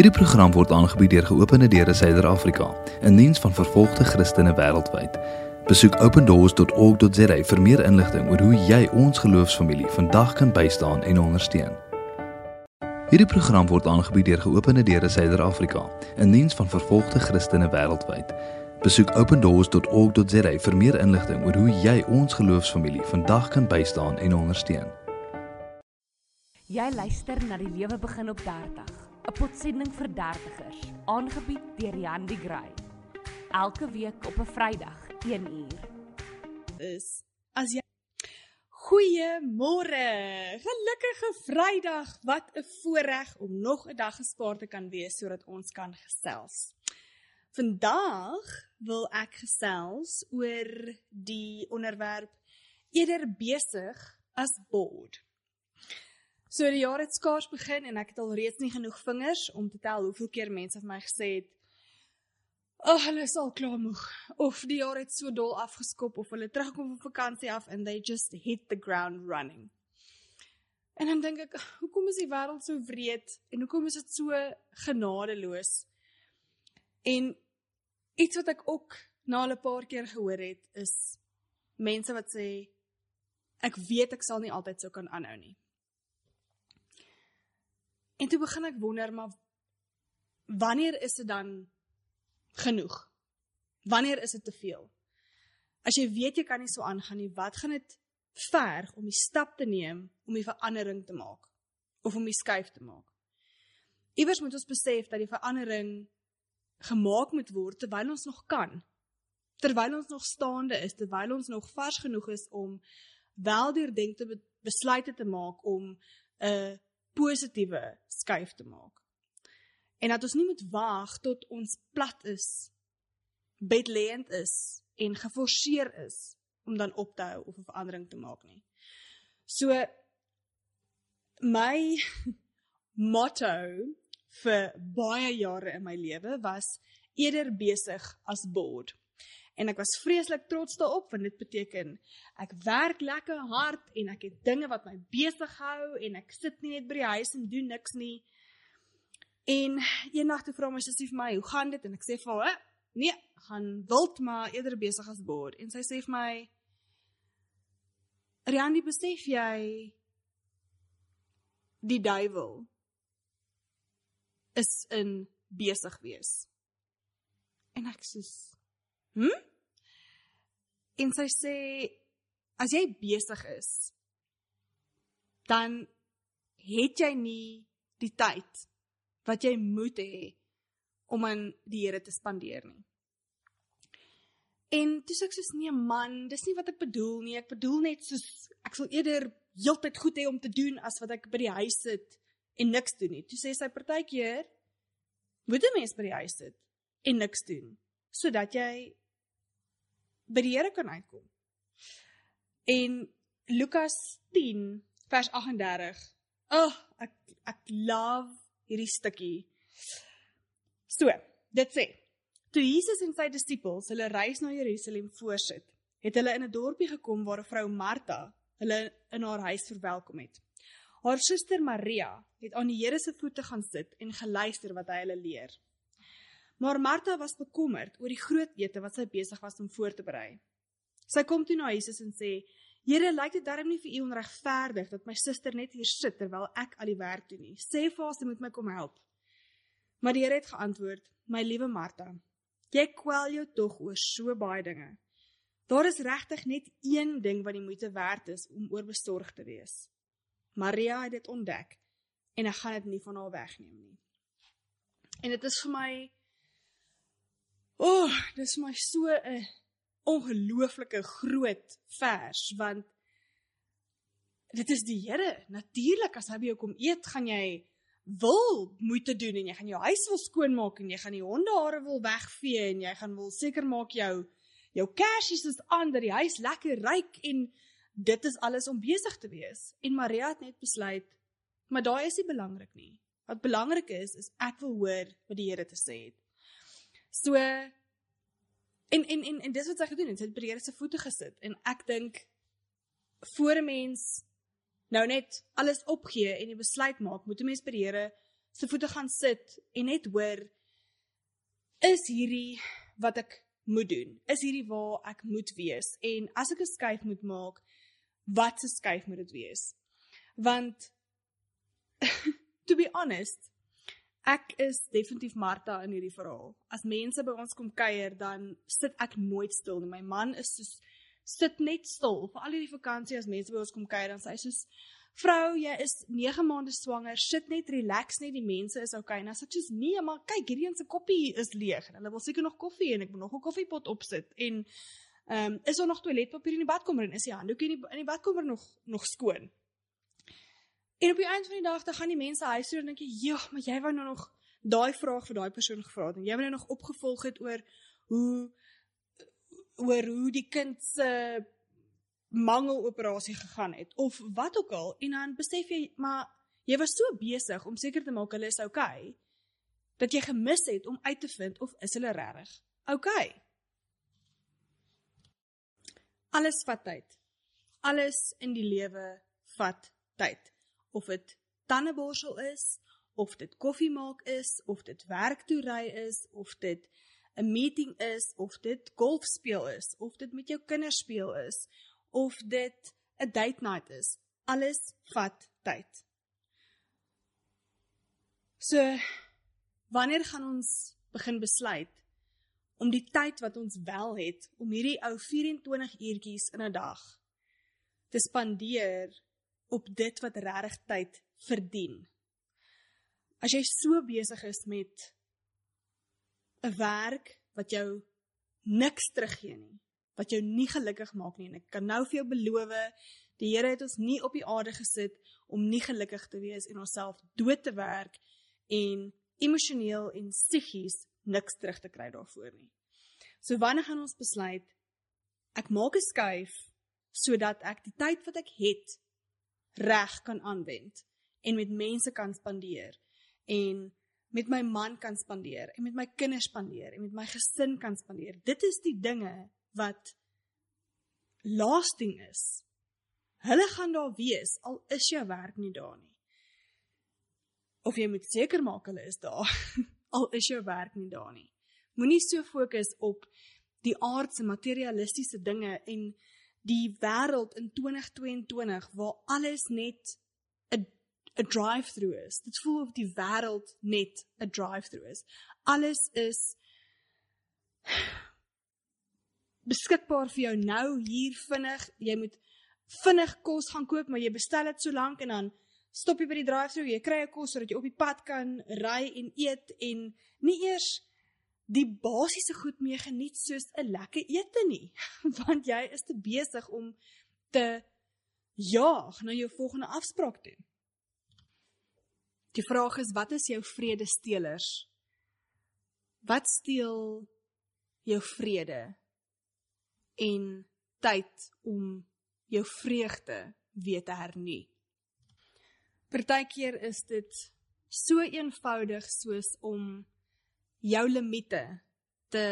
Hierdie program word aangebied deur Geopende Deure Suider-Afrika, 'n diens van vervolgde Christene wêreldwyd. Besoek opendoors.org.za vir meer inligting oor hoe jy ons geloofsfamilie vandag kan bystaan en ondersteun. Hierdie program word aangebied deur Geopende Deure Suider-Afrika, 'n diens van vervolgde Christene wêreldwyd. Besoek opendoors.org.za vir meer inligting oor hoe jy ons geloofsfamilie vandag kan bystaan en ondersteun. Jy luister na die lewe begin op 30, 'n potsending vir dertigers, aangebied deur Jan de Grey. Elke week op 'n Vrydag, 1 uur. is as jy Goeiemôre. Gelukkige Vrydag. Wat 'n voorreg om nog 'n dag gespaar te kan wees sodat ons kan gesels. Vandag wil ek gesels oor die onderwerp eerder besig as bored. So die jaar het skaars begin en ek het al reeds nie genoeg vingers om te tel hoeveel keer mense vir my gesê het "Ag, oh, hulle is al klaar moeg." Of die jaar het so dol afgeskop of hulle terugkom van vakansie af and they just hit the ground running. En dan dink ek, hoekom is die wêreld so wreed en hoekom is dit so genadeloos? En iets wat ek ook na 'n paar keer gehoor het is mense wat sê ek weet ek sal nie altyd so kan aanhou nie. En toe begin ek wonder maar wanneer is dit dan genoeg? Wanneer is dit te veel? As jy weet jy kan nie so aangaan nie, wat gaan dit verg om die stap te neem om die verandering te maak of om die skuif te maak? Iewers moet ons besef dat die verandering gemaak moet word terwyl ons nog kan. Terwyl ons nog staande is, terwyl ons nog vars genoeg is om wel deurdenkte besluite te maak om 'n positiewe skuif te maak. En dat ons nie moet wag tot ons plat is, bedleend is en geforseer is om dan op te hou of 'n verandering te maak nie. So my motto vir baie jare in my lewe was eerder besig as bored. En ek was vreeslik trots daarop want dit beteken ek werk lekker hard en ek het dinge wat my besig hou en ek sit nie net by die huis en doen niks nie. En eendag toe vra my sussie vir my, "Hoe gaan dit?" en ek sê vir haar, "Nee, gaan wild maar eerder besig as bored." En sy sê vir my, "Riandi, besef jy die duiwel is in besig wees?" En ek sê, "Hm?" En sy sê, "As jy besig is, dan het jy nie die tyd wat jy moet hê om aan die Here te spandeer nie. En dis ek sê nee man, dis nie wat ek bedoel nie. Ek bedoel net soos ek sal eerder heeltyd goed hê om te doen as wat ek by die huis sit en niks doen nie. Toe sê sy partykeer moet 'n mens by die huis sit en niks doen sodat jy by die Here kan uitkom. En Lukas 10 vers 38. Ag, oh, ek ek love hierdie stukkie. So, dit sê: Toe Jesus en sy disippels hulle reis na Jerusalem voorsit, het hulle in 'n dorpie gekom waar 'n vrou Martha hulle in haar huis verwelkom het. Haar suster Maria het aan die Here se voete gaan sit en geluister wat hy hulle leer. Maar Martha was bekommerd oor die groot ete wat sy besig was om voor te berei. Sy kom toe na Jesus en sê: Here, lyk dit darm nie vir u onregverdig dat my suster net hier sit terwyl ek al die werk doen nie. Sê vir haar sy moet my kom help. Maar die Here het geantwoord: My liewe Martha, jy kwel jou tog oor so baie dinge. Daar is regtig net een ding wat die moeite werd is om oor besorg te wees. Maria het dit ontdek en ek gaan dit nie van haar wegneem nie. En dit is vir my O, oh, dis my so 'n ongelooflike groot vers want dit is die Here. Natuurlik as hy by jou kom eet, gaan jy wil moeite doen en jy gaan jou huis wil skoonmaak en jy gaan die hondehare wil wegvee en jy gaan wil seker maak jou jou kersies is aan dat die huis lekker ruik en dit is alles om besig te wees. En Maria het net besluit, maar daai is nie belangrik nie. Wat belangrik is is ek wil hoor wat die Here te sê het. So en en en en dis wat sy gedoen het. Sy het by die Here se voete gesit en ek dink voor 'n mens nou net alles opgee en die besluit maak, moet 'n mens by die Here se voete gaan sit en net hoor is hierdie wat ek moet doen? Is hierdie waar ek moet wees? En as ek 'n skuif moet maak, wat se skuif moet dit wees? Want to be honest, ek is definitief Martha in hierdie verhaal. As mense by ons kom kuier, dan sit ek nooit stil nie. My man is soos sit net stil. Vir al hierdie vakansie as mense by ons kom kuier, dan sê hy soos Vrou, jy is 9 maande swanger. Sit net relax net, die mense is okay. Nou sê jy nee, maar kyk, hierdie een se koppie is leeg en hulle wil seker nog koffie en ek moet nog 'n koffiepot opsit en ehm um, is daar nog toiletpapier in die badkamer en is die handdoek in die in die badkamer nog nog skoon? En op die einde van die dag dan gaan die mense huis toe en dink jy, "Ja, maar jy wou nou nog daai vraag vir daai persoon gevra het en jy wou nou nog opgevolg het oor hoe oor hoe die kind se mangeloperasie gegaan het of wat ook al. En dan besef jy maar jy was so besig om seker te maak hulle is okay dat jy gemis het om uit te vind of is hulle regtig okay. Alles vat tyd. Alles in die lewe vat tyd of dit tandeborsel is of dit koffie maak is of dit werk toe ry is of dit 'n meeting is of dit golf speel is of dit met jou kinders speel is of dit 'n date night is. Alles vat tyd. So wanneer gaan ons begin besluit om die tyd wat ons wel het om hierdie ou 24 uurtjies in 'n dag te spandeer op dit wat regtig tyd verdien. As jy so besig is met 'n werk wat jou niks teruggee nie, wat jou nie gelukkig maak nie en ek kan nou vir jou beloof die Here het ons nie op die aarde gesit om nie gelukkig te wees en onsself dood te werk en emosioneel en psigies niks terug te kry daarvoor nie. So wanneer gaan ons besluit ek maak 'n skuif sodat ek die tyd wat ek het reg kan aanwend en met mense kan spandeer en met my man kan spandeer en met my kinders spandeer en met my gesin kan spandeer. Dit is die dinge wat lasting is. Hulle gaan daar wees al is jou werk nie daar nie. Of jy moet seker maak hulle is daar al is jou werk nie daar nie. Moenie so fokus op die aardse materialistiese dinge en die wêreld in 2022 waar alles net 'n 'n drive-through is. Dit voel of die wêreld net 'n drive-through is. Alles is beskikbaar vir jou nou hier vinnig. Jy moet vinnig kos gaan koop, maar jy bestel dit so lank en dan stop jy by die drive-thru, jy kry 'n kos sodat jy op die pad kan ry en eet en nie eers die basiese goed mee geniet soos 'n lekker ete nie, want jy is te besig om te jaag na jou volgende afspraak toe. Die vraag is wat is jou vredestelers? Wat steel jou vrede? en tyd om jou vreugde weer te hernie. Partykeer is dit so eenvoudig soos om jou limite te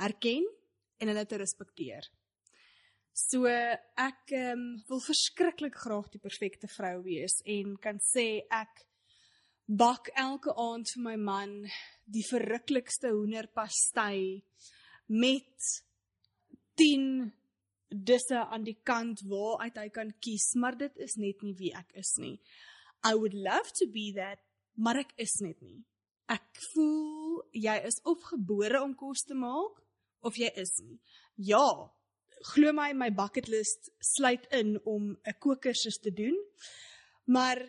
erken en hulle te respekteer. So ek um, wil verskriklik graag die perfekte vrou wees en kan sê ek bak elke aand vir my man die verruklikste hoenderpastei met 10 disse aan die kant waaruit hy kan kies, maar dit is net nie wie ek is nie. I would love to be that, maar ek is net nie. Ek voel jy is of gebore om kos te maak of jy is nie. Ja, glo my my bucket list sluit in om 'n kookkursus te doen. Maar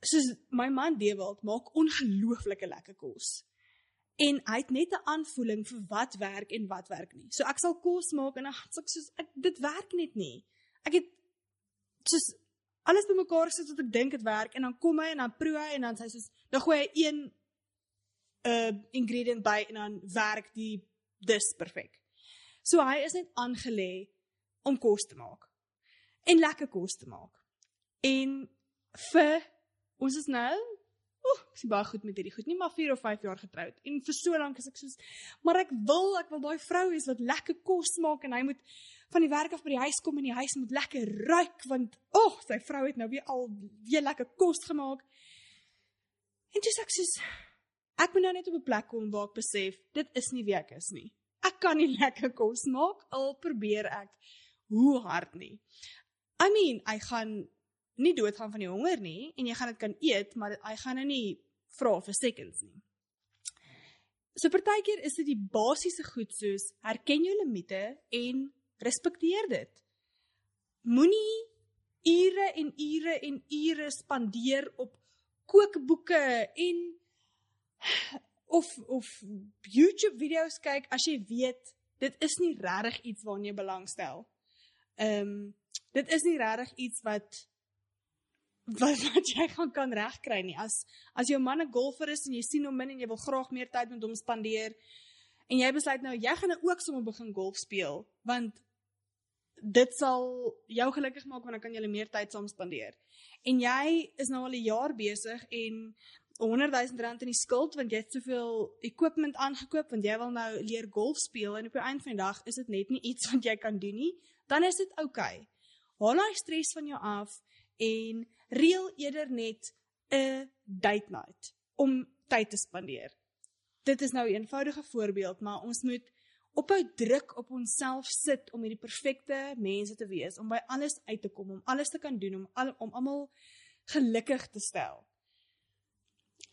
soos my man Dewald maak ongelooflike lekker kos en hy het net 'n aanvoeling vir wat werk en wat werk nie. So ek sal kos maak en dan sê ek soos ek dit werk net nie. Ek het soos alles bymekaar gesit wat ek dink dit werk en dan kom hy en dan proe hy en dan sê hy soos dan gooi hy een uh, ingredient by en dan werk die dis perfek. So hy is net aangelê om kos te maak en lekker kos te maak. En vir ons is nou Ooh, ek sien baie goed met hierdie goed. Nie maar 4 of 5 jaar getroud. En vir so lank is ek soos, maar ek wil, ek wil daai vrou hê wat lekker kos maak en hy moet van die werk af by die huis kom en die huis moet lekker ruik want ag, oh, sy vrou het nou weer al weer lekker kos gemaak. En dis ek soos ek moet nou net op 'n plek kom waar ek besef dit is nie wie ek is nie. Ek kan nie lekker kos maak al probeer ek hoe hard nie. I mean, hy gaan nie doodgaan van die honger nie en jy gaan dit kan eet, maar hy gaan nou nie vra vir seconds nie. So partykeer is dit die basiese goed soos herken jou limite en respekteer dit. Moenie ure en ure en ure spandeer op kookboeke en of of YouTube video's kyk as jy weet dit is nie regtig iets waarna jy belangstel. Ehm um, dit is nie regtig iets wat wat wat jy gaan kan regkry nie. As as jou man 'n golfer is en jy sien hom min en jy wil graag meer tyd met hom spandeer en jy besluit nou jy gaan nou ook sommer begin golf speel want dit sal jou gelukkig maak want dan kan jy meer tyd saam spandeer. En jy is nou al 'n jaar besig en 100 000 rand in die skuld want jy het soveel equipment aangekoop want jy wil nou leer golf speel en op die einde van die dag is dit net nie iets wat jy kan doen nie, dan is dit oukei. Okay. Haal daai stres van jou af en reël eerder net 'n date night om tyd te spandeer. Dit is nou 'n eenvoudige voorbeeld, maar ons moet ophou druk op onsself sit om hierdie perfekte mense te wees, om by alles uit te kom, om alles te kan doen, om al, om almal gelukkig te stel.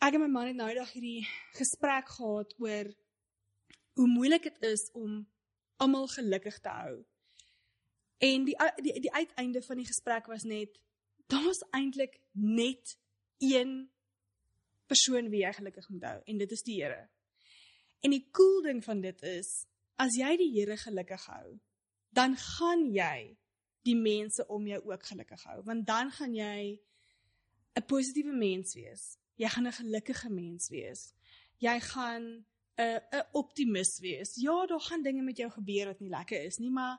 Ek en my man het nou eendag hierdie gesprek gehad oor hoe moeilik dit is om almal gelukkig te hou. En die die die uiteinde van die gesprek was net daar was eintlik net een persoon wie jy gelukkig moet hou en dit is die Here. En die cool ding van dit is as jy die Here gelukkig hou, dan gaan jy die mense om jou ook gelukkig hou, want dan gaan jy 'n positiewe mens wees. Jy gaan 'n gelukkige mens wees. Jy gaan 'n 'n optimis wees. Ja, daar gaan dinge met jou gebeur wat nie lekker is nie, maar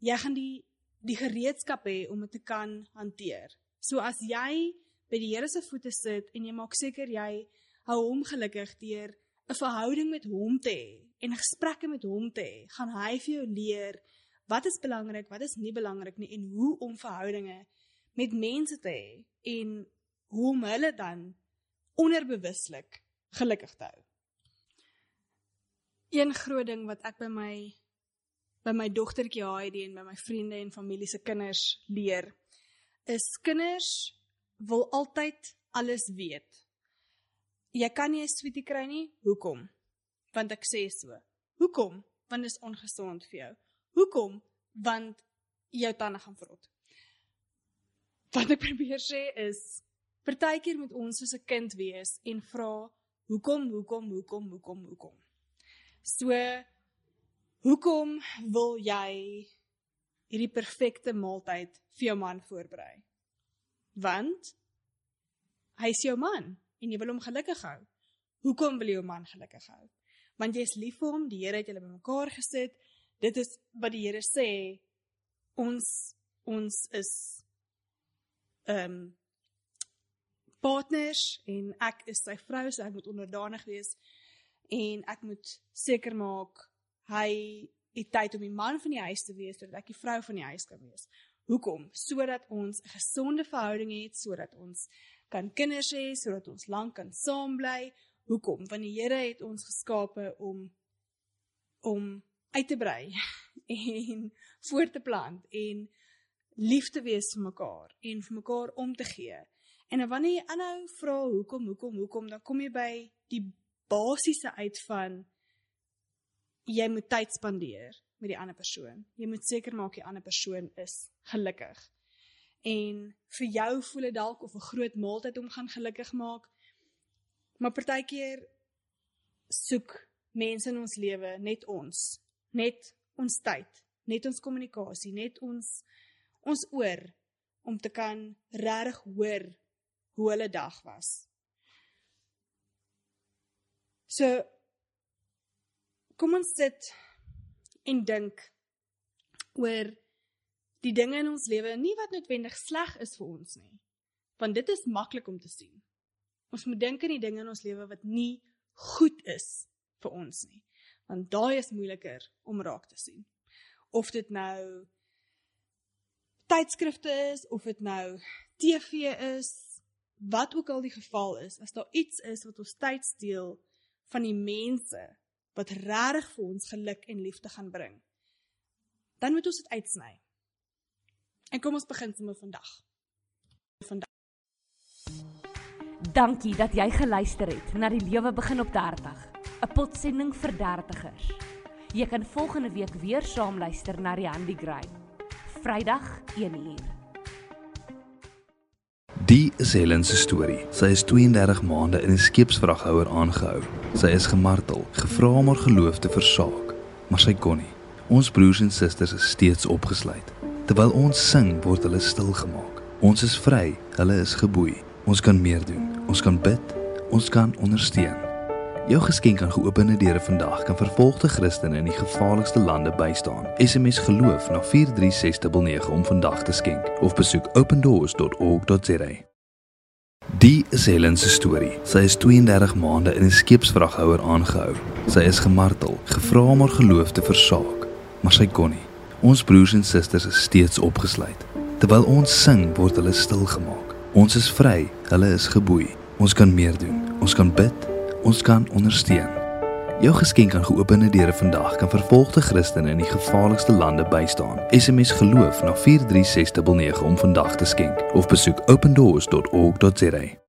jy gaan die die gereedskap hê om dit te kan hanteer. So as jy by die Here se voete sit en jy maak seker jy hou hom gelukkig deur 'n verhouding met hom te hê en gesprekke met hom te hê, gaan hy vir jou leer wat is belangrik, wat is nie belangrik nie en hoe om verhoudinge met mense te hê en hoe om hulle dan onderbewuslik gelukkig te hou. Een groot ding wat ek by my by my dogtertjie Heidi en by my vriende en familie se kinders leer is kinders wil altyd alles weet jy kan nie 'n sweetie kry nie. Hoekom? Want ek sê so. Hoekom? Want dit is ongesond vir jou. Hoekom? Want jou tande gaan vrot. Wat ek probeer sê is partykeer moet ons soos 'n kind wees en vra hoekom, hoekom, hoekom, hoekom, hoekom. So hoekom wil jy hierdie perfekte maaltyd vir jou man voorberei? Want hy is jou man en jy wil hom gelukkig hou. Hoekom wil jy jou man gelukkig hou? Want jy is lief vir hom, die Here het julle bymekaar gesit. Dit is wat die Here sê. Ons ons is ehm um, partners en ek is sy vrou, so ek moet onderdanig wees en ek moet seker maak hy het tyd om die man van die huis te wees sodat ek die vrou van die huis kan wees. Hoekom? Sodat ons 'n gesonde verhouding het, sodat ons kan kinders hê sodat ons lank kan saam bly. Hoekom? Want die Here het ons geskape om om uit te brei en voort te plant en lief te wees vir mekaar en vir mekaar om te gee. En wanneer jy aanhou vra hoekom, hoekom, hoekom, dan kom jy by die basiese uit van jy moet tyd spandeer met die ander persoon. Jy moet seker maak die ander persoon is gelukkig en vir jou voel dit dalk of 'n groot maaltyd om gaan gelukkig maak. Maar partykeer soek mense in ons lewe net ons, net ons tyd, net ons kommunikasie, net ons ons oor om te kan regtig hoor hoe hulle dag was. So kom ons sit en dink oor die dinge in ons lewe nie wat noodwendig sleg is vir ons nie. Want dit is maklik om te sien. Ons moet dink aan die dinge in ons lewe wat nie goed is vir ons nie. Want daai is moeiliker om raak te sien. Of dit nou tydskrifte is of dit nou TV is wat ook al die geval is, as daar iets is wat ons tyd steel van die mense wat regtig vir ons geluk en liefde gaan bring, dan moet ons dit uitsny. En kom ons begin sommer vandag. Vandag. Dankie dat jy geluister het na die lewe begin op 30, 'n potsending vir dertigers. Jy kan volgende week weer saam luister na die Handy Gray. Vrydag 1uur. Die is Helen se storie. Sy is 32 maande in 'n skeepsvraghouer aangehou. Sy is gemartel, gevra om haar geloof te versaak, maar sy kon nie. Ons broers en susters is steeds opgesluit. Terwyl ons sing, word hulle stil gemaak. Ons is vry, hulle is geboei. Ons kan meer doen. Ons kan bid, ons kan ondersteun. Jou geskenk aan geopende deure vandag kan vervolgde Christene in die gevaarlikste lande bystaan. SMS geloof na 43699 om vandag te skenk of besoek opendoors.org.za. Die is Helen se storie. Sy is 32 maande in 'n skeepsvraghouer aangehou. Sy is gemartel, gevra om haar geloof te versaak, maar sy kon nie. Ons broers en susters is steeds opgesluit. Terwyl ons sing, word hulle stil gemaak. Ons is vry, hulle is geboei. Ons kan meer doen. Ons kan bid ons kan ondersteun. Jou geskenk aan geopende deure vandag kan vervolgde Christene in die gevaarlikste lande bystaan. SMS geloof na 43699 om vandag te skenk of besoek opendoors.org.za.